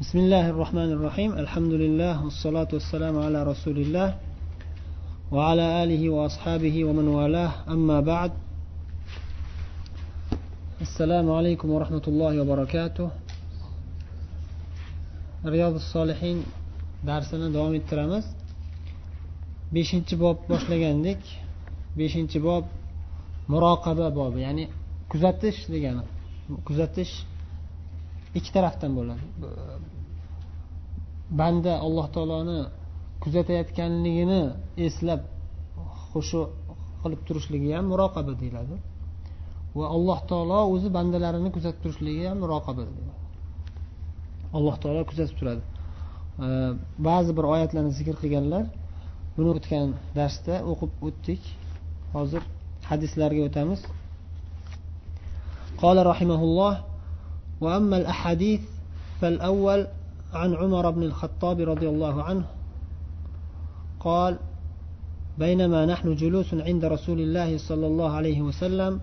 بسم الله الرحمن الرحيم الحمد لله والصلاة والسلام على رسول الله وعلى آله وأصحابه ومن والاه أما بعد السلام عليكم ورحمة الله وبركاته رياض الصالحين darsini davom ettiramiz beshinchi bob boshlagandik beshinchi bob muroqaba bobi ya'ni kuzatish degani kuzatish ikki tarafdan bo'ladi banda alloh taoloni kuzatayotganligini eslab xushu qilib turishligi ham muroqaba deyiladi va alloh taolo o'zi bandalarini kuzatib turishligi ham muroqaba deyiladi alloh taolo kuzatib turadi ba'zi bir oyatlarni zikr qilganlar buni o'tgan darsda o'qib o'tdik hozir hadislarga o'tamiz قال رحمه الله وأما الأحاديث فالأول عن عمر بن الخطاب رضي الله عنه قال بينما نحن جلوس عند رسول الله صلى الله عليه وسلم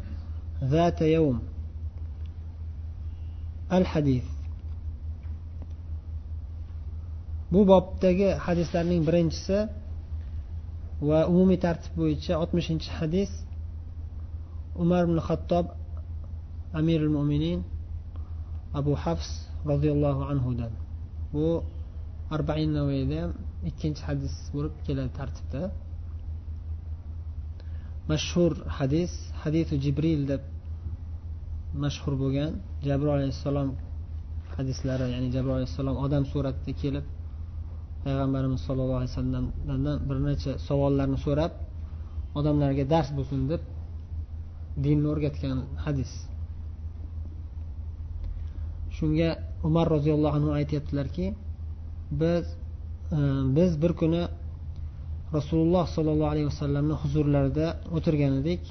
ذات يوم الحديث bu bobdagi hadislarning birinchisi va umumiy tartib bo'yicha oltmishinchi hadis umar ibn xattob amirul mo'minin abu hafs roziyallohu anhudan. Bu arbain navoiyda ham ikkinchi hadis bo'lib keladi tartibda. Mashhur hadis hadisu jibril deb mashhur bo'lgan jabroil alayhissalom hadislari ya'ni jabroil alayhissalom odam suratida kelib payg'ambarimiz sollallohu alayhi vasallamdan bir necha savollarni so'rab odamlarga dars bo'lsin deb dinni o'rgatgan hadis. Shunga umar roziyallohu anhu aytyaptilarki biz e, biz bir kuni rasululloh sollallohu alayhi vasallamni huzurlarida o'tirgan edik.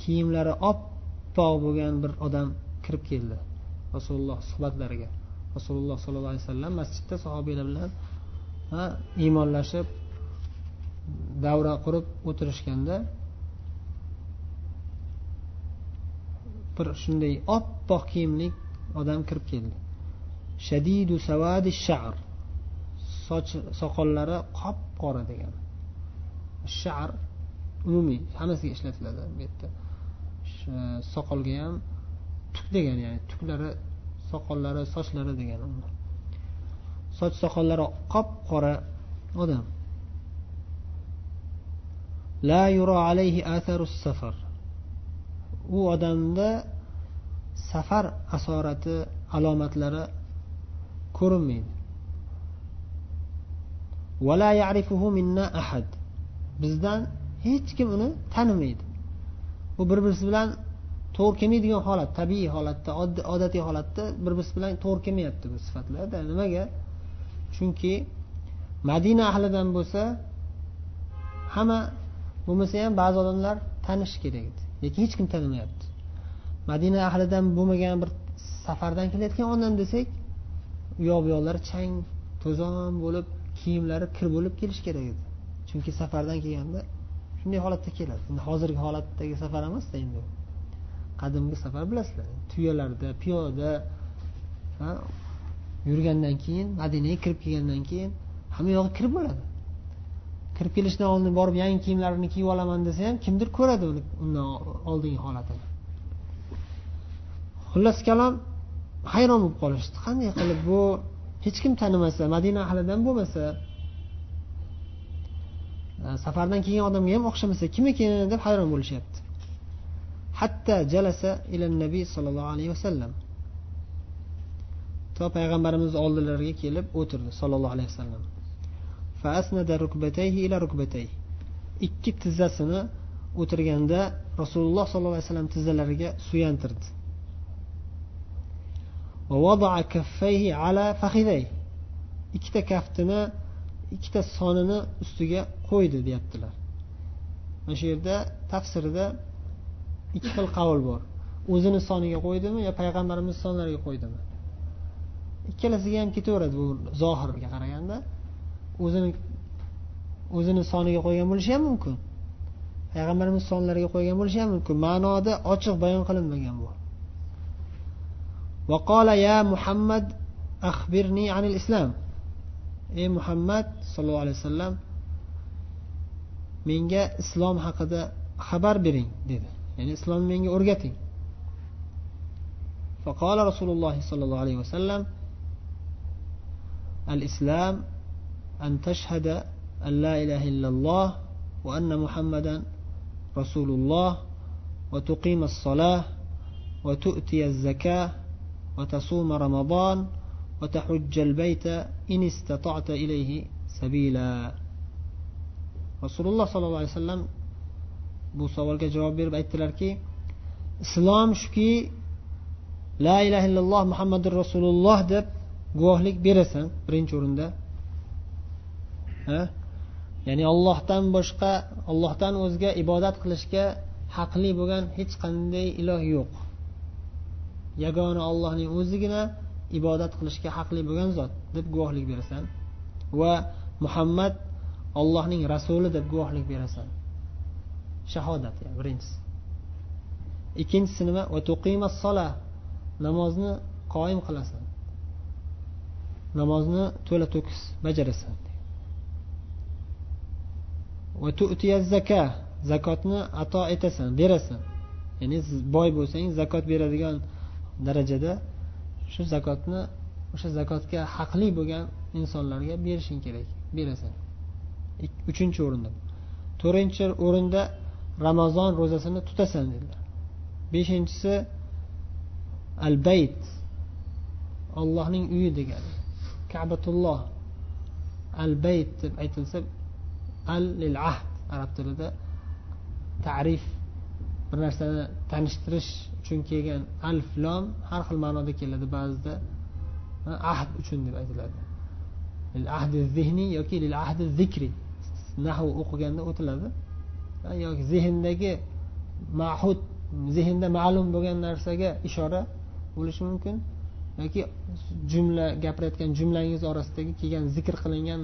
Kiyimlari oppoq bo'lgan bir odam kirib keldi rasululloh suhbatlariga. Rasululloh sollallohu alayhi vasallam masjidda sahobiylar bilan iymonlashib davra qurib o'tirishganda bir shunday oppoq kiyimli odam kirib keldi. Shadidu savadi shar. Soch soqollari qop qora degan shar umumiy hammasiga ishlatiladi bu yerda. Soqolga ham tuk degan ya'ni tuklari soqollari sochlari degani soch soqollari qop qora odam. La yura alayhi atharu safar u odamda safar asorati alomatlari ko'rinmaydi. Vala ya'rifuhu minna ahad. Bizdan hech kim uni tanimaydi. U bir birisi bilan to'g'ri kelmaydigan holat tabiiy holatda odatiy holatda bir birisi bilan to'g'ri kelmayapti bu sifatlarda nimaga? Chunki madina ahlidan bo'lsa hamma bo'lmasa ham ba'zi odamlar tanishi kerak edi lekin hech kim tanimayapti madina ahlidan bo'lmagan bir safardan kelayotgan odam desak u yoq bu yoqlari chang to'zon bo'lib kiyimlari kir bo'lib kelishi kerak edi. Chunki safardan kelganda shunday holatda keladi. Endi hozirgi holatdagi safar emasda endi. Qadimgi safar bilasizlar tuyalarda piyoda yurgandan keyin madinaga kirib kelgandan keyin hamma yog'i kirib bo'ladi kirib kelishdan oldin borib yangi kiyimlarini kiyib olaman desa ham kimdir ko'radi uni undan oldingi holatini. Xullas kalom hayron bo'lib qolishdi. Qanday qilib bu hech kim tanimasa madina ahlidan bo'lmasa e, safardan kelgan odamga ham o'xshamasa kim ekan deb hayron bo'lishyapti. Hatta jalasa ila nabiy sollallohu alayhi vasallam to payg'ambarimiz oldilariga kelib o'tirdi sollallohu alayhi vasallam ikki tizzasini o'tirganda rasululloh sollallohu alayhi vasallam tizzalariga suyantirdi ikkita kaftini ikkita sonini ustiga qo'ydi deyaptilar mana shu yerda tafsirida ikki xil qavl bor o'zini soniga qo'ydimi yo payg'ambarimiz sonlariga qo'ydimi ikkalasiga ham ketaveradi bu zohirga qaraganda o'zini o'zini soniga qo'ygan bo'lishi ham mumkin payg'ambarimiz sonlariga qo'ygan bo'lishi ham mumkin ma'noda ochiq bayon qilinmagan bu وقال يا محمد أخبرني عن الإسلام ey muhammad sallallohu alayhi vasallam menga islom haqida xabar bering dedi ya'ni islomni menga o'rgating فقال رسول الله صلى الله عليه وسلم الإسلام أن تشهد أن لا إله إلا الله وأن محمدا رسول الله وتقيم الصلاة وتؤتي الزكاة وتصوم رمضان وتحج البيت إن استطعت إليه سبيلا. رسول الله صلى الله عليه وسلم bu savolga javob berib aytdilarki islom shuki la ilaha illalloh muhammadu rasululloh deb guvohlik berasan birinchi o'rinda. Ya'ni ollohdan boshqa ollohdan o'zga ibodat qilishga haqli bo'lgan hech qanday iloh yo'q. Yagona ollohning o'zigina ibodat qilishga haqli bo'lgan zot deb guvohlik berasan. Va muhammad ollohning rasuli deb guvohlik berasan. Shahodat yani birinchisi. Ikkinchisi nima? Sola namozni qoyim qilasan. Namozni to'la to'kis bajarasan. Zaka zakotni ato etasan berasan. Ya'ni siz boy bo'lsangiz zakot beradigan darajada shu zakotni o'sha zakotga haqli bo'lgan insonlarga berishing kerak berasan. Uchinchi o'rinda. To'rtinchi o'rinda ramazon ro'zasini tutasan dedilar. Beshinchisi al bayt ollohning uyi degani. Kabatulloh al bayt deb aytilsa al lil ahd arab tilida ta'rif bir narsani tanishtirish uchun kelgan alf lom har xil ma'noda keladi ba'zida. Ahd uchun deb aytiladi. Ahdi zihniy yoki lil ahdi zikri. Nahu o'qiganda o'tiladi. Yoki zehndagi mahud zehnda ma'lum bo'lgan narsaga ishora bo'lishi mumkin. Yoki jumla gapirayotgan jumlangiz orasidagi kelgan zikr qilingan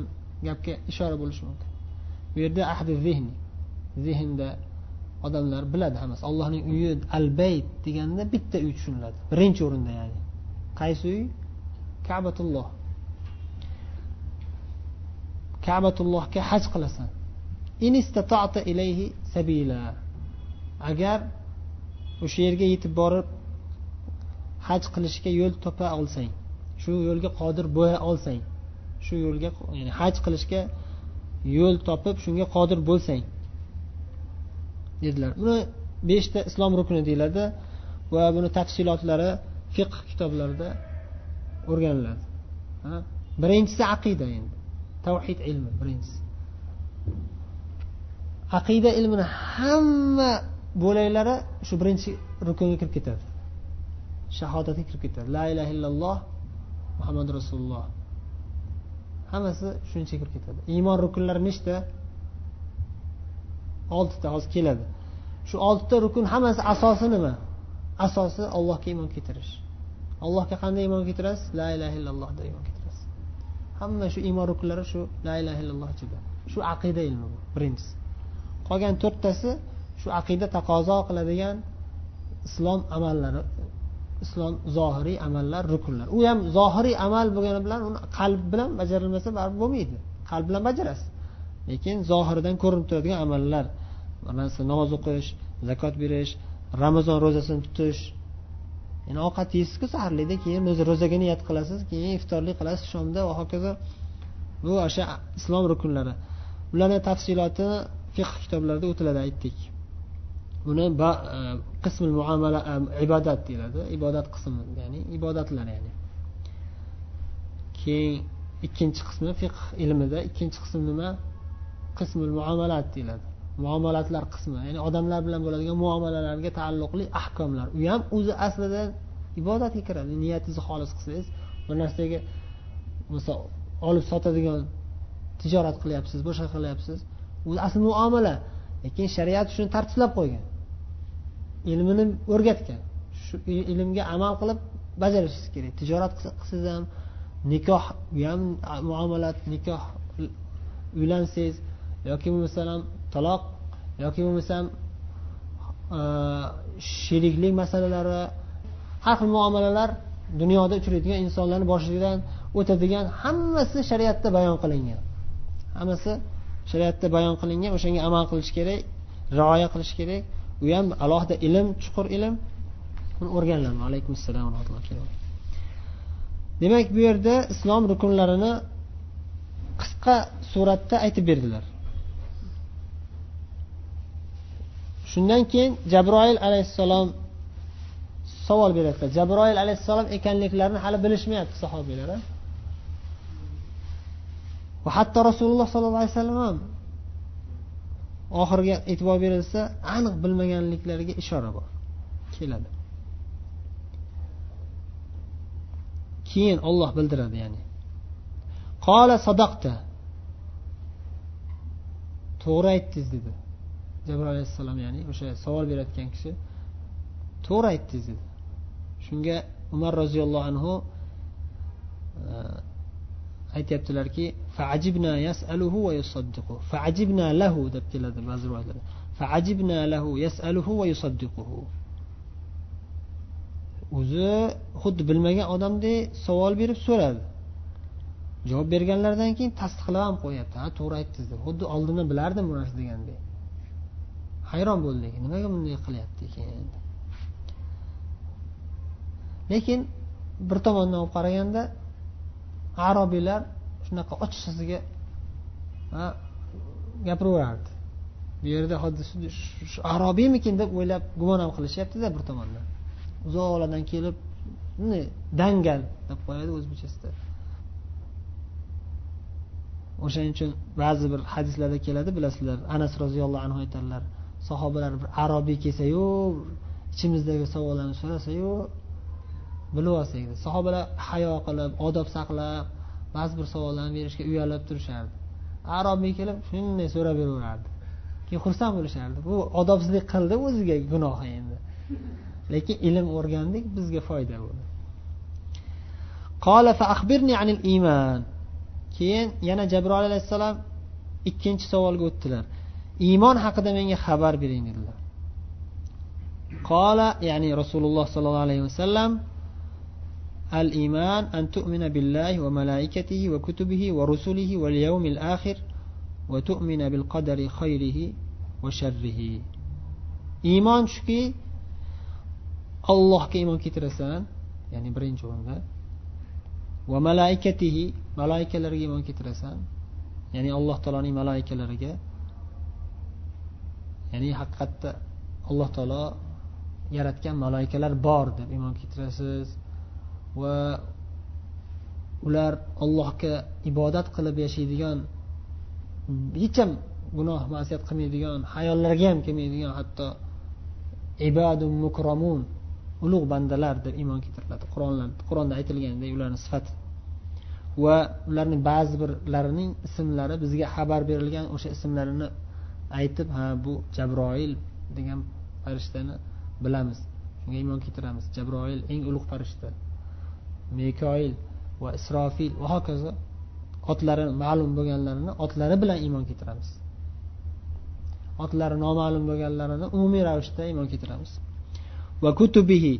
gapga ishora bo'lishi mumkin. Bu yerda ahdi zehni zehnda odamlar biladi hammasi. Allohning uyi al bayt deganda bitta uy tushuniladi. Birinchi o'rinda ya'ni. Qaysi uy? Kabatulloh. Kabatullohga haj qilasan. Ilayhi sabila. Agar o'sha yerga yetib borib haj qilishga yo'l topa olsang shu yo'lga qodir bo'la olsang shu yo'lga ya'ni haj qilishga yo'l topib shunga qodir bo'lsang dedilar. Buni beshta islom rukni deyiladi va buni tafsilotlari fiqh kitoblarida o'rganiladi. Birinchisi aqida endi. Tavhid ilmi birinchisi. Aqida ilmini hamma bo'laklari shu birinchi rukunga kirib ketadi. Shahodatga kirib ketadi. La ilaha illalloh muhammad rasululloh. Hammasi shuncha kirib ketadi. Iymon rukunlari nechta? Oltita hozir keladi. Shu oltita rukun hammasi asosi nima? Asosi allohga iymon keltirish. Allohga qanday iymon keltirasiz? La ilaha illallohda iymon keltirasiz. Hamma shu iymon rukunlari shu la ilaha illalloh ichida. Shu aqida ilmi bu birinchisi. Qolgan to'rttasi shu aqida taqozo qiladigan islom amallari islom zohiriy amallar rukunlar. U ham zohiriy amal bo'lgani bilan uni qalb bilan bajarilmasa baribir bo'lmaydi. Qalb bilan bajarasiz. Lekin zohiridan ko'rinib turadigan amallar masalan namoz o'qish zakot berish ramazon ro'zasini tutish yani ovqat yeysizku saharlikda keyin o'zi ro'zaga niyat qilasiz keyin iftorlik qilasiz shomda va hokazo. Bu o'sha islom rukunlari. Ularni tafsiloti fiqh kitoblarida o'tiladi aytdik. Buni e, qismi muomala e, ibodat deyiladi. Ibodat qismi ya'ni ibodatlar ya'ni. Keyin ikkinchi qismi fiqh ilmida. Ikkinchi qism nima? Qismul muomalat deyiladi. Muomalatlar qismi. Ya'ni odamlar bilan bo'ladigan muomalalarga taalluqli ahkomlar. U ham o'zi aslida ibodatga kiradi. Niyatingizni xolis qilsangiz bir narsaga misol olib sotadigan tijorat qilyapsiz boshqa qilyapsiz. U asli muomala. Lekin shariat shuni tartiblab qo'ygan. Ilmini o'rgatgan. Shu ilmga amal qilib bajarishingiz kerak. Tijorat qilsangiz ham nikoh ham muomalat nikoh uylansangiz yoki bo'lmasam taloq yoki bo'lmasam sheriklik masalalari har xil muomalalar dunyoda uchraydigan insonlarni boshidan o'tadigan hammasi shariatda bayon qilingan. Hammasi shariatda bayon qilingan o'shanga amal qilish kerak rioya qilish kerak. U ham alohida ilm chuqur ilm. Uni o'rganiladi alaykum assalom va rahmatullohi demak bu yerda islom rukunlarini qisqa suratda aytib berdilar. Shundan keyin jabroil alayhissalom savol beryaptilar jabroil alayhissalom ekanliklarini hali bilishmayapti sahobiylar va hatto rasululloh sollallohu alayhi vasallam ham oxiriga e'tibor berilsa aniq bilmaganliklariga ishora bor. Keladi. Keyin olloh bildiradi ya'ni. Qola sadaqta. To'g'ri aytdingiz dedi. Jabroil alayhissalom ya'ni o'sha savol berayotgan kishi. To'g'ri aytdingiz dedi. Shunga umar roziyallohu anhu aytyaptilarki faajibna yasaluhu va yusaddiqu faajibna lahu deb keladi ba'zi rivoyatlarda. Faajibna lahu yasaluhu va yusaddiquhu. O'zi xuddi bilmagan odamdek savol berib so'radi. Javob berganlaridan keyin tasdiqlab ham qo'yapti ha to'g'ri aytdingiz deb. Xuddi oldindan bilardim bu narsa degandek. Hayron bo'ldik nimaga bunday qilyapti ekan? Lekin bir tomondan olib qaraganda arobiylar shunaqa ochiqchasiga gapiraverardi. Bu yerda arobiymikin deb o'ylab gumon ham qilishyaptida bir tomondan uzoqlardan kelib dangal deb qo'yadi o'zbekchasida o'shaning uchun ba'zi bir hadislarda keladi bilasizlar anas roziyallohu anhu aytadilar sahobalar bir arobiy kelsayu ichimizdagi savollarni so'rasayu bilib olsak sahobalar hayo qilib odob saqlab ba'zi bir savollarni berishga uyalib turishardi. Arobiy kelib shunday so'rab yuraverardi. Keyin xursand bo'lishardi. Bu odobsizlik qildi o'ziga gunohi endi. Lekin ilm o'rgandik bizga foyda bo'ldi. Keyin yana jabroil alayhissalom ikkinchi savolga o'tdilar. Iymon haqida menga xabar bering dedilar. Qola ya'ni rasululloh sollallohu alayhi vasallam al iman an tu'mina billahi va malaikatihi va kutubihi va rusulihi val yawmil axir va tu'mina bil qadari xayrihi va sharrihi iymon shuki allohga iymon keltirasan ya'ni birinchi o'rinda va malaikatihi malaikalarga iymon keltirasan ya'ni alloh taoloning malaikalariga ya'ni haqiqatda alloh taolo yaratgan malaikalar bor deb iymon keltirasiz va ular allohga ibodat qilib yashaydigan hech ham gunoh masiyat qilmaydigan hayollarga ham kelmaydigan hatto ibadu mukromun ulug' bandalar deb iymon keltiriladi qur'onlar qur'onda aytilganidek ularni sifati. Va ularning ba'zi birlarining ismlari bizga xabar berilgan o'sha ismlarini aytib ha bu jabroil degan farishtani bilamiz. Shunga iymon keltiramiz. Jabroil eng ulug' farishta. Mikoil va isrofil va hokazo otlari ma'lum bo'lganlarini otlari bilan iymon keltiramiz. Otlari noma'lum bo'lganlarini umumiy ravishda iymon keltiramiz. Va kutubihi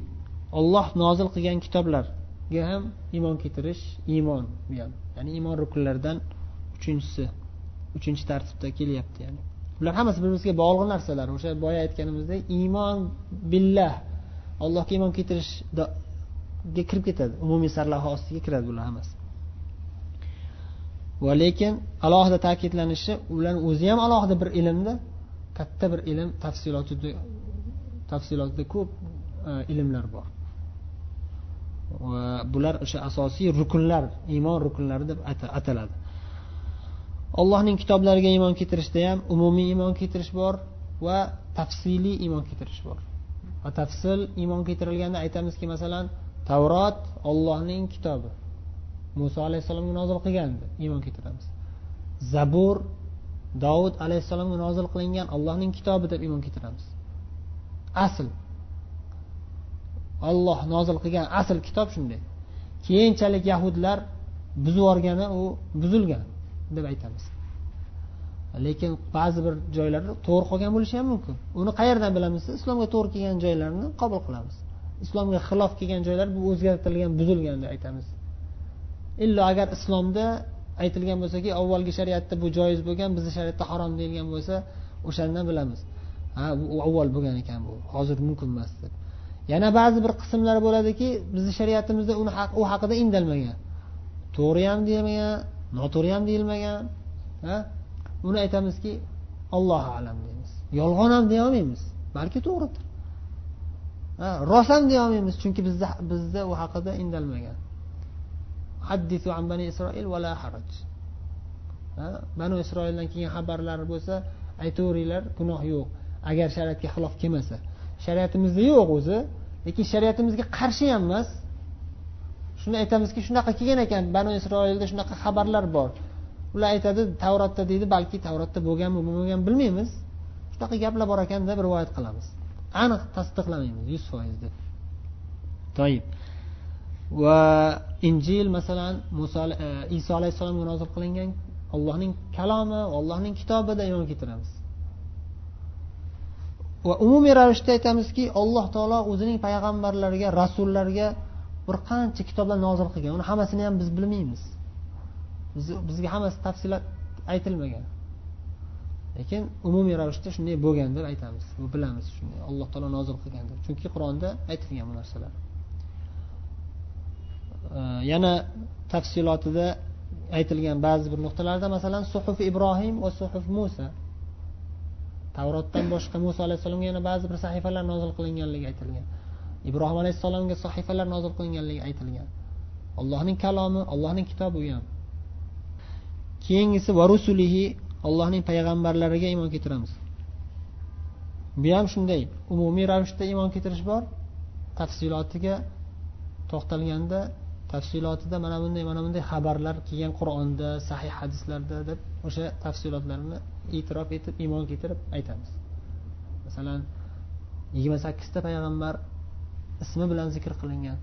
olloh nozil qilgan kitoblarga ham iymon keltirish iymon bu ham ya'ni iymon rukunlaridan uchinchisi uchinchi tartibda kelyapti ya'ni. Bular hammasi bir biriga bog'liq narsalar. O'sha boya aytganimizdek iymon billah allohga iymon keltirish ga kirib ketadi. Umumiy sarlavha ostiga kiradi bular hammasi. Va lekin alohida ta'kidlanishi ularni o'zi ham alohida bir ilmda katta bir ilm tafsilotida tafsilotida ko'p e, ilmlar bor. Va bular o'sha asosiy rukunlar iymon rukunlari deb ataladi. Allohning kitoblariga iymon keltirishda ham umumiy iymon keltirish bor va tafsiliy iymon keltirish bor. Va tafsil iymon keltirilganda aytamizki masalan tavrot ollohning kitobi. Muso alayhissalomga nozil qilgandi iymon keltiramiz. Zabur dovud alayhissalomga nozil qilingan allohning kitobi deb iymon keltiramiz. Asl. Olloh nozil qilgan asl kitob shunday. Keyinchalik yahudlar buzib yuborgani u buzilgan deb aytamiz. Lekin ba'zi bir joylari to'g'ri qolgan bo'lishi ham mumkin. Uni qayerdan bilamiz? Islomga to'g'ri kelgan joylarini qabul qilamiz. Islomga xilof kelgan joylar bu o'zgartirilgan buzilgan deb aytamiz. Illo agar islomda aytilgan bo'lsaki avvalgi shariatda bu joiz bo'lgan bizni shariatda harom deyilgan bo'lsa o'shandan bilamiz. Ha bu avval bo'lgan ekan bu hozir mumkin emas deb. Yana ba'zi bir qismlar bo'ladiki bizni shariatimizda uni u haqida indalmagan. To'g'ri ham deyilmagan noto'g'ri ham deyilmagan ha? Uni aytamizki allohu alam deymiz. Yolg'on ham deyolmaymiz balki to'g'ridir. Rost deyolmaymiz chunki bizda bizda u haqida indalmagan. Haddisu an bani isroil vala haraj. Banu isroildan kelgan xabarlar bo'lsa aytaveringlar gunoh yo'q. Agar shariatga xilof kelmasa. Shariatimizda yo'q o'zi lekin shariatimizga qarshi ham emas. Shuni aytamizki shunaqa kelgan ekan. Banu isroilda shunaqa xabarlar bor. Ular aytadi tavratda deydi balki tavratda bo'lganmi bo'lmaganmi bilmaymiz. Shunaqa gaplar bor ekan deb rivoyat qilamiz. Aniq tasdiqlamaymiz yuz foiz deb toyib. Va injil masalan muso e, iso alayhissalomga nozil qilingan allohning kalomi allohning kitobida iymon keltiramiz. Va umumiy ravishda aytamizki alloh taolo o'zining payg'ambarlariga rasullarga bir qancha kitoblar nozil qilgan. Uni hammasini ham biz bilmaymiz. Bizga hammasi tafsilot aytilmagan lekin umumiy ravishda shunday bo'lgan deb aytamiz. Bilamiz shunday. Alloh taolo nozil qilgan deb. Chunki qur'onda aytilgan bu narsalar. Yana tafsilotida aytilgan ba'zi bir nuqtalarda masalan suhuf ibrohim va suhuf musa. Tavrotdan boshqa muso alayhissalomga yana ba'zi bir sahifalar nozil qilinganligi aytilgan. Ibrohim alayhissalomga sahifalar nozil qilinganligi aytilgan. Allohning kalomi allohning kitobi u ham. Keyingisi varusulihi allohning payg'ambarlariga iymon keltiramiz. Bu ham shunday. Umumiy ravishda iymon keltirish bor. Tafsilotiga to'xtalganda tafsilotida mana bunday mana bunday xabarlar kelgan qur'onda sahih hadislarda deb o'sha tafsilotlarni e'tirof etib iymon keltirib aytamiz. Masalan yigirma sakkizta payg'ambar ismi bilan zikr qilingan.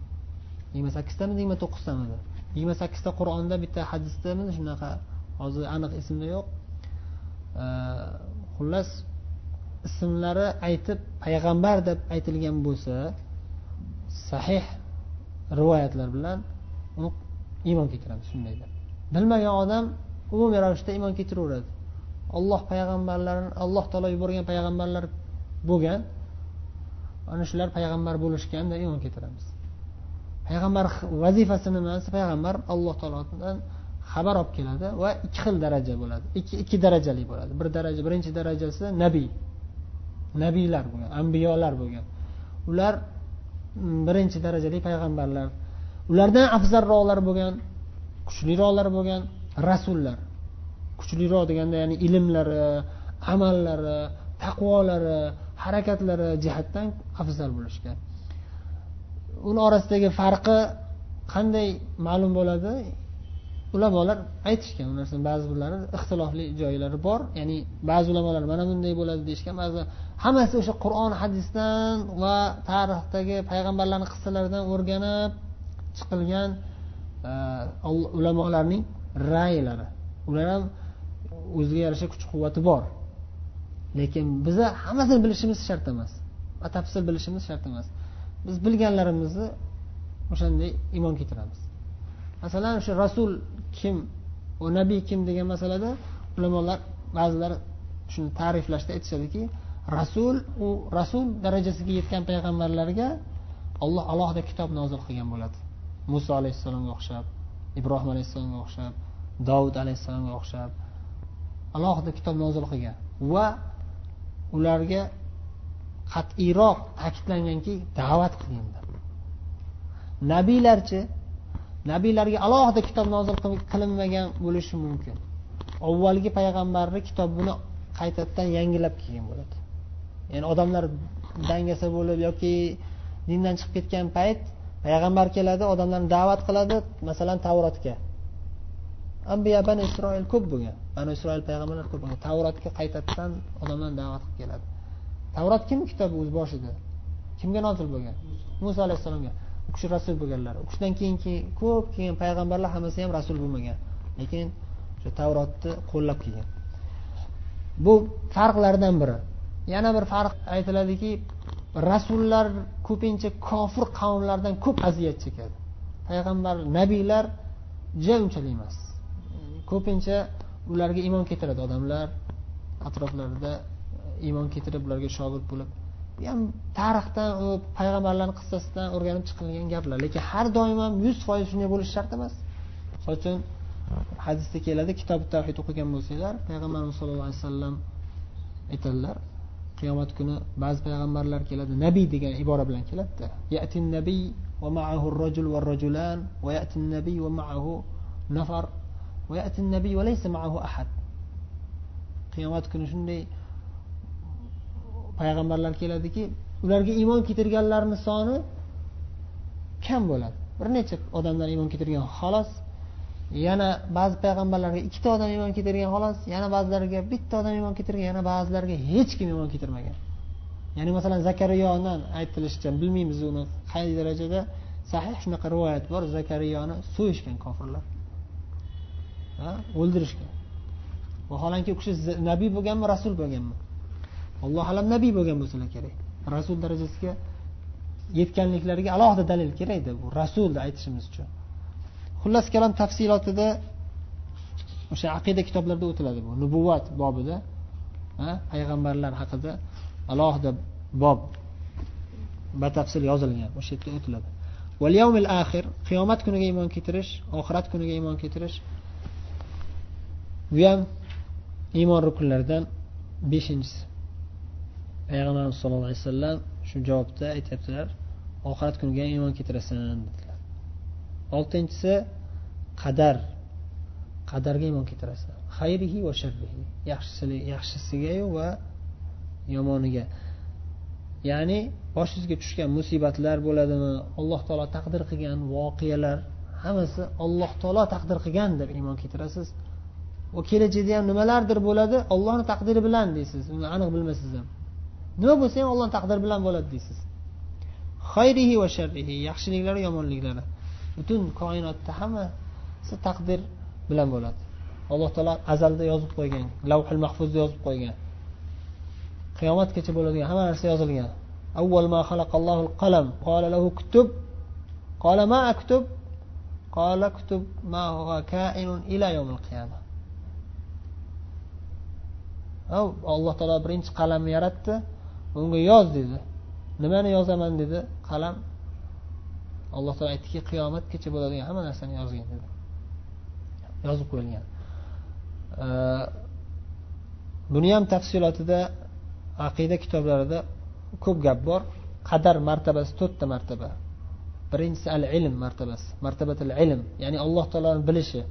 Yigirma sakkiztami yigirma to'qqiztamidi yigirma sakkizta qur'onda bitta hadisdami shunaqa hozir aniq esimda yo'q. Э, xullas ismlari aytib payg'ambar deb aytilgan bo'lsa sahih rivoyatlar bilan uni iymon keltiramiz shunday deb. Bilmagan odam umumiy ravishda iymon keltiraveradi. Olloh payg'ambarlarini alloh taolo yuborgan payg'ambarlar bo'lgan ana shular payg'ambar bo'lishgan deb iymon keltiramiz. Payg'ambar vazifasi nima desa payg'ambar alloh taolodan xabar olib keladi va ikki xil daraja bo'ladi. Ikki ikki darajali bo'ladi. Bir daraja birinchi darajasi nabiy. Nabiylar bo'lgan ambiyolar bo'lgan. Ular mm, birinchi darajali payg'ambarlar. Ulardan afzalroqlar bo'lgan kuchliroqlar bo'lgan rasullar. Kuchliroq deganda ya'ni ilmlari amallari taqvolari harakatlari jihatdan afzal bo'lishgan. Uni orasidagi farqi qanday ma'lum bo'ladi? Ulamolar aytishgan bu narsani ba'zi birlari ixtilofli joylari bor ya'ni ba'zi ulamolar mana bunday bo'ladi deyishgan ba'zi hammasi o'sha qur'on hadisdan va tarixdagi payg'ambarlarni qissalaridan o'rganib chiqilgan e, ulamolarning raylari ular ham o'ziga yarasha kuch quvvati bor. Lekin biza hammasini bilishimiz shart emas batafsil bilishimiz shart emas. Biz bilganlarimizni o'shanday iymon keltiramiz. Masalan o'sha rasul kim va nabiy kim degan masalada ulamolar ba'zilar shuni ta'riflashda aytishadiki rasul u rasul darajasiga yetgan payg'ambarlarga olloh alohida kitob nozil qilgan bo'ladi. Muso alayhissalomga o'xshab ibrohim alayhissalomga o'xshab dovud alayhissalomga o'xshab alohida kitob nozil qilgan va ularga qat'iyroq ta'kidlanganki da'vat qilgin nabiylarchi nabiylarga alohida kitob nozil qilinmagan bo'lishi mumkin. Avvalgi payg'ambarni kitobini qaytadan yangilab kelgan bo'ladi. Ya'ni odamlar dangasa bo'lib yoki dindan chiqib ketgan payt payg'ambar keladi odamlarni da'vat qiladi masalan tavrotga ambiya bani isroil ko'p bo'lgan. Bani isroil payg'ambarlar ko'p bo'lgan. Tavrotga qaytadan odamlarni da'vat qilib keladi. Tavrot kim kitobi o'z boshida kimga nozil bo'lgan? Muso alayhissalomga. U kishi rasul bo'lganlar. U kishidan keyin ko'p kelgan payg'ambarlar hammasi ham rasul bo'lmagan. Lekin o'sha tavrotni qo'llab kelgan. Bu farqlardan biri. Yana bir farq aytiladiki rasullar ko'pincha kofir qavmlardan ko'p aziyat chekadi. Payg'ambar nabiylar ja unchalik emas. Ko'pincha ularga iymon keltiradi. Odamlar atroflarida iymon keltirib ularga shogird bo'lib bu ham tarixdan payg'ambarlarni qissasidan o'rganib chiqilgan gaplar. Lekin har doim ham yuz foiz shunday bo'lishi shart emas. Misol uchun hadisda keladi kitob tavhid o'qigan bo'lsanglar payg'ambarimiz sallallohu alayhi vasallam aytadilar qiyomat kuni ba'zi payg'ambarlar keladi nabiy degan ibora bilan keladida yatin nabiy va ma'ahu rajul va rajulan va yatin nabiy va ma'ahu nafar va yatin nabiy va laysa ma'ahu ahad. Qiyomat kuni shunday payg'ambarlar keladiki ularga iymon keltirganlarni soni kam bo'ladi. Bir necha odamlar iymon keltirgan xolos. Yana ba'zi payg'ambarlarga ikkita odam iymon keltirgan xolos. Yana ba'zilariga bitta odam iymon keltirgan yana ba'zilariga hech kim iymon keltirmagan ya'ni masalan zakariyoni aytilishicha bilmaymiz uni qay darajada. Sahih shunaqa rivoyat bor. Zakariyoni so'yishgan kofirlar. O'ldirishgan. Vaholanki u kishi nabiy bo'lganmi rasul bo'lganmi? Alloh alam nabiy bo'lgan bo'lsalar kerak. Rasul darajasiga yetganliklariga alohida dalil kerakda bu. Rasulni aytishimiz uchun. Xullas kalom tafsilotida o'sha aqida kitoblarida o'tiladi bu. Nubuvat bobida payg'ambarlar haqida alohida bob batafsil yozilgan o'sha yerda o'tiladi. Axir qiyomat kuniga iymon keltirish oxirat kuniga iymon keltirish bu ham iymon rukunlaridan beshinchisi. Payg'ambarimiz sallallohu alayhi vasallam shu javobda aytyaptilar oxirat kuniga iymon keltirasan dedilar. Oltinchisi qadar qadarga iymon keltirasan. Xayrihi va sharrihi yaxshisigayu va yomoniga. Ya'ni boshingizga tushgan musibatlar bo'ladimi alloh taolo taqdir qilgan voqealar hammasi alloh taolo taqdir qilgan deb iymon keltirasiz. Va kelajakda ham nimalardir bo'ladi ollohni taqdiri bilan deysiz. Uni aniq bilmaysiz ham nima bo'lsa ham ollohni taqdiri bilan bo'ladi deysiz. Xayrihi va sharrihi yaxshiliklari yomonliklari. Butun koinotda hammasi taqdir bilan bo'ladi. Alloh taolo azalda yozib qo'ygan lavhul mahfuzda yozib qo'ygan. Qiyomatgacha bo'ladigan hamma narsa yozilgan. Avval ma xalaqallohu qalam qala lahu kutub qala ma aktub? Qala kutub ma huwa kainun ila yawmil qiyamah. Alloh taolo birinchi qalamni yaratdi. Unga yoz dedi. Nimani yozaman dedi? Qalam alloh taolo aytdiki qiyomatgacha bo'ladigan hamma narsani yozgin dedi. Yozib qo'yilgan. Buni ham tafsilotida aqida kitoblarida ko'p gap bor. Qadar martabasi to'rtta martaba. Birinchisi al ilm martabasi martabatil ilm ya'ni alloh taoloni bilishi.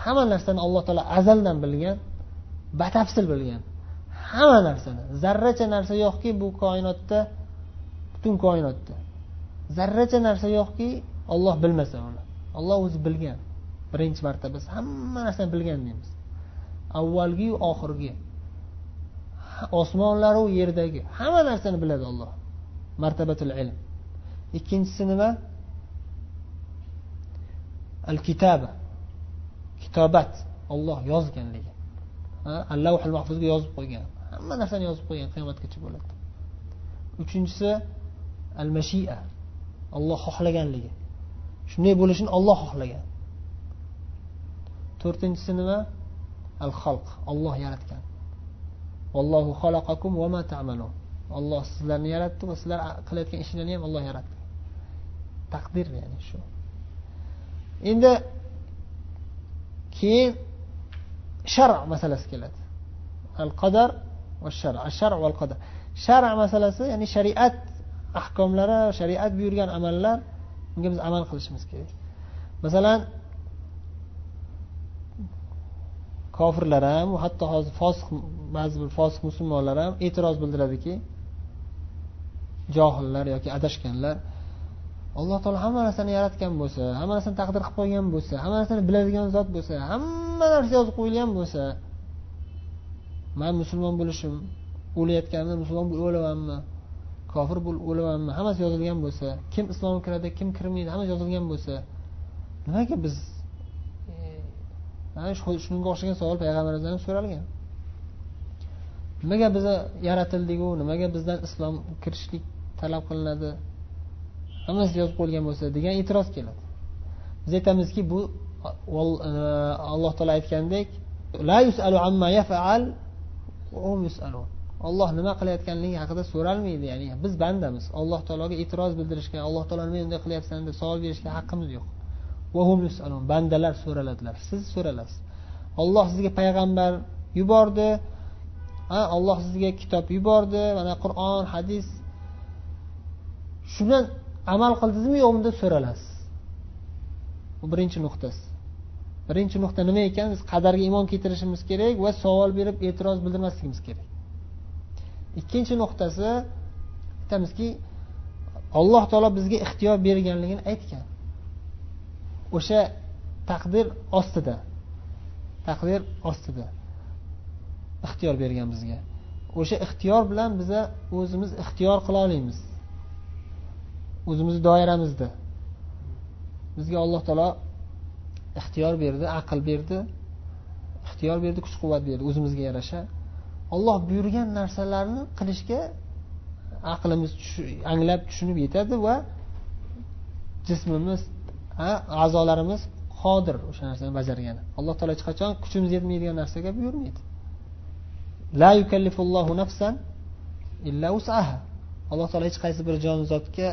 Hamma narsani alloh taolo azaldan bilgan batafsil bilgan. Hamma narsani. Zarracha narsa yo'qki bu koinotda butun koinotda. Zarracha narsa yo'qki olloh bilmasa uni. Olloh o'zi bilgan. Birinchi marta biz hamma narsani bilgan deymiz. Avvalgiyu oxirgi osmonlaru yerdagi hamma narsani biladi olloh martabatul ilm. Ikkinchisi nima? Al kitaba kitobat. Olloh yozganligi. Allavhul mahfuzga yozib qo'ygan. Hamma narsani yozib qo'ygan qiyomatgacha bo'ladi. Uchinchisi al mashia olloh xohlaganligi. Shunday bo'lishini olloh xohlagan. To'rtinchisi nima? Al xalq olloh yaratgan. Vallohu xalaqakum va ma ta'malun. Olloh sizlarni yaratdi va sizlar qilayotgan ishlarni ham olloh yaratdi. Taqdir ya'ni shu. Endi keyin shar masalasi keladi. Al qadar va shar. Shar va qadar shar masalasi ya'ni shariat ahkomlari shariat buyurgan amallar unga biz amal qilishimiz kerak. Masalan kofirlar ham hatto hozir fosiq ba'zi bir fosiq musulmonlar ham e'tiroz bildiradiki johillar yoki adashganlar alloh taolo hamma narsani yaratgan bo'lsa hamma narsani taqdir qilib qo'ygan bo'lsa hamma narsani biladigan zot bo'lsa hamma narsa yozib qo'yilgan bo'lsa man musulmon bo'lishim o'layotganimda musulmon bo'lib o'lamanmi kofir bo'lib o'lamanmi hammasi yozilgan bo'lsa kim islomga kiradi kim kirmaydi hammasi yozilgan bo'lsa nimaga biz e, mana shunga o'xshagan savol payg'ambarimizdan ham so'ralgan. Nimaga biza yaratildiku nimaga bizdan islom kirishlik talab qilinadi? Hammasi yozib qo'yilgan bo'lsa degan e'tiroz keladi. Biz aytamizki bu e, alloh taolo aytgandek la yusalu amma yafal olloh nima qilayotganligi haqida so'ralmaydi ya'ni biz bandamiz. Alloh taologa e'tiroz bildirishga alloh taolo nima bunday qilyapsan deb savol berishga haqqimiz yo'q. Bandalar so'raladilar. Siz so'ralasiz. Olloh sizga payg'ambar yubordi. Olloh sizga kitob yubordi. Mana qur'on hadis. Shundan amal qildingizmi yo'qmi deb so'ralasiz. Bu birinchi nuqtasi. Birinchi nuqta nima ekan? Biz qadarga iymon keltirishimiz kerak va savol berib e'tiroz bildirmasligimiz kerak. Ikkinchi nuqtasi aytamizki alloh taolo bizga ixtiyor berganligini aytgan. O'sha taqdir ostida. Taqdir ostida ixtiyor bergan bizga. O'sha ixtiyor bilan biza o'zimiz ixtiyor qila olamiz o'zimizni doiramizda. Bizga alloh taolo ixtiyor berdi aql berdi ixtiyor berdi kuch quvvat berdi o'zimizga yarasha. Olloh buyurgan narsalarni qilishga aqlimiz anglab tushunib yetadi va jismimiz a'zolarimiz qodir o'sha narsani bajargani. Alloh taolo hech qachon kuchimiz yetmaydigan narsaga buyurmaydi. La yukallifullohu nafsan illa usaha alloh taolo hech qaysi bir jonzotga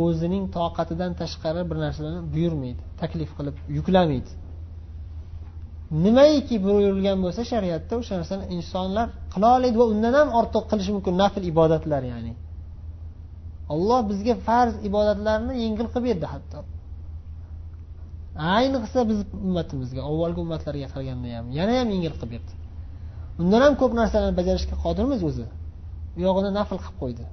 o'zining toqatidan tashqari bir narsalarni buyurmaydi taklif qilib yuklamaydi. Nimaiki buyurilgan bo'lsa shariatda o'sha narsani insonlar qila oladi va undan ham ortiq qilishi mumkin nafl ibodatlar ya'ni. Olloh bizga farz ibodatlarni yengil qilib berdi hatto. Ayniqsa biz ummatimizga avvalgi ummatlarga qaraganda ham yana ham yengil qilib berdi. Undan ham ko'p narsalarni bajarishga qodirmiz o'zi. U yog'ini nafl qilib qo'ydi.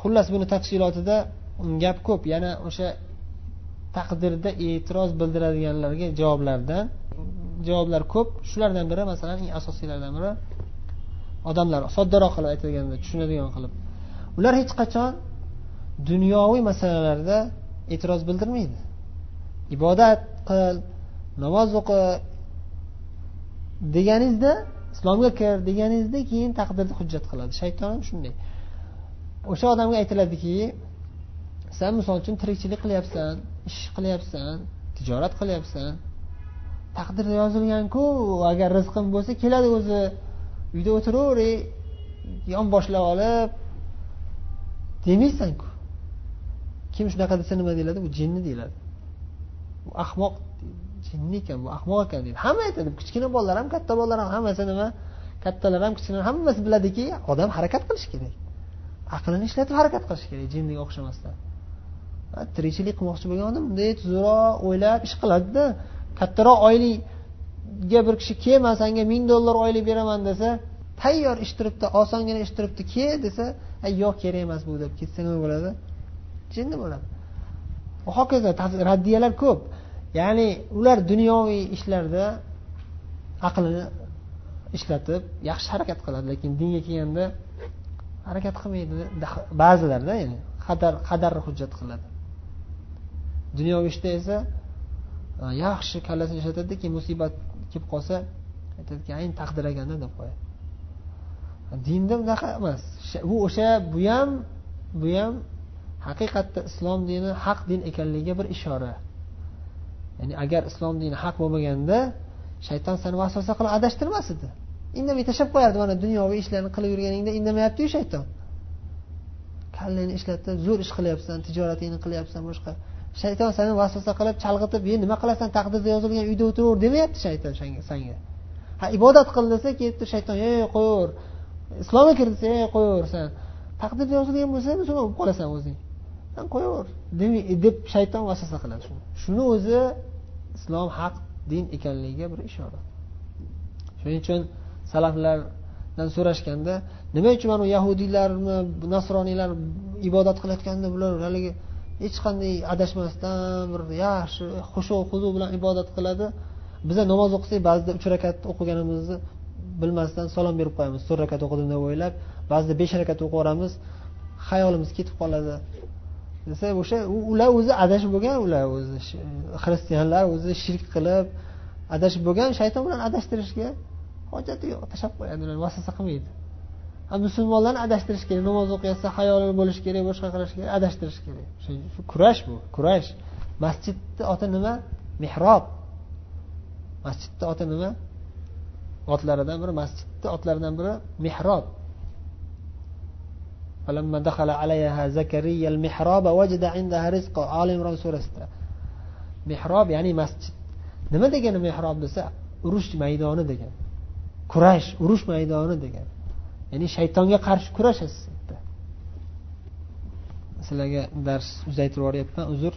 Xullas buni tafsilotida um, gap ko'p. Yana o'sha taqdirda e'tiroz bildiradiganlarga javoblardan javoblar ko'p. Shulardan biri masalan eng asosiylaridan biri odamlar. Soddaroq qilib aytganda tushunadigan qilib. Ular hech qachon dunyoviy masalalarda e'tiroz bildirmaydi. Ibodat qil namoz o'qi deganingizda islomga kir deganingizda keyin taqdirni hujjat qiladi. Shayton ham shunday. O'sha odamga aytiladiki san misol uchun tirikchilik qilyapsan ish qilyapsan tijorat qilyapsan taqdirda yozilganku agar rizqim bo'lsa keladi o'zi uyda o'tiravering yon boshlab olib demaysanku. Kim shunaqa desa nima deyiladi? Bu jinni deyiladi. Bu ahmoq jinni ekan bu ahmoq ekan deydi. Hamma aytadi kichkina bolalar ham katta bolalar ham hammasi nima? Kattalar ham kichkinalar hammasi biladiki odam harakat qilishi kerak. Aqlini ishlatib harakat qilish kerak jinniga o'xshamasdan. Tirikchilik qilmoqchi bo'lgan odam bunday tuzukroq o'ylab ish qiladida kattaroq oylikga bir kishi kel man sanga ming dollar oylik beraman desa tayyor ish turibdi osongina ish turibdi kel desa yo'q kerak emas bu deb ketsa nima bo'ladi? Jinni bo'ladi. Hokazo raddiyalar ko'p. Ya'ni ular dunyoviy ishlarda aqlini ishlatib yaxshi harakat qiladi lekin dinga kelganda harakat qilmaydi. Ba'zilarda ya'ni qadar qadarni hujjat qiladi. Dunyoviy ishda esa e, yaxshi kallasini ishlatadida keyin musibat kelib qolsa aytadiki ayni taqdir ekanda deb qo'yadi. Dinda bunaqa emas. Bu o'sha bu ham bu ham haqiqatda islom dini haq din ekanligiga bir ishora. Ya'ni agar islom dini haq bo'lmaganda shayton seni vasvasa qilib adashtirmas edi. Indamay tashlab qo'yardi mana dunyoviy ishlarni qilib yurganingda indamayaptiyu shayton. Kallangni ishlatib zo'r ish qilyapsan tijoratingni qilyapsan boshqa. Shayton seni vasvasa qilib chalg'itib e nima qilasan taqdirda yozilgan uyda o'tiraver demayapti shayton sanga. Ha ibodat qil desa kelibdi shayton ey qo'yaver. Islomga kir desa ey qo'yaver san taqdirda yozilgan bo'lsa musulmon bo'lib qolasan o'zing. San qo'yaver. E, deb shayton vasvasa qiladi shuni. Shuni o'zi islom haq din ekanligiga bir ishora. Shuning uchun salaflardan so'rashganda nima uchun mana yahudiylarmi nasroniylar ibodat qilayotganda bular haligi hech qanday adashmasdan bir yaxshi xushu huzu bilan ibodat qiladi. Biza namoz o'qisak ba'zida uch rakat o'qiganimizni bilmasdan salom berib qo'yamiz. To'rt rakat o'qidim deb o'ylab ba'zida besh rakat o'qiveramiz xayolimiz ketib qoladi. Desa o'sha ular o'zi adashib bo'lgan ular o'zi xristianlar o'zi shirk qilib adashib bo'lgan shayton bilan adashtirishga hojati yo'q tashlab qo'yadi ularni vasvasa qilmaydi musulmonlarni adashtirish kerak namoz o'qiyotsa hayoli bo'lishi kerak boshqa qilish kerak adashtirish kerak kurash bu kurash masjidni oti nima mehrob masjidni oti nima otlaridan biri masjidni otlaridan biri mehrob فلما دخل عليها زكريا المحراب وجد عندها رزقا آل عمران surasida mehrob ya'ni masjid nima degani mehrob desa urush maydoni degan Kurash urush maydoni degan. Ya'ni shaytonga qarshi kurashasiz sizlarga dars uzaytirib yuboryapman. Uzr.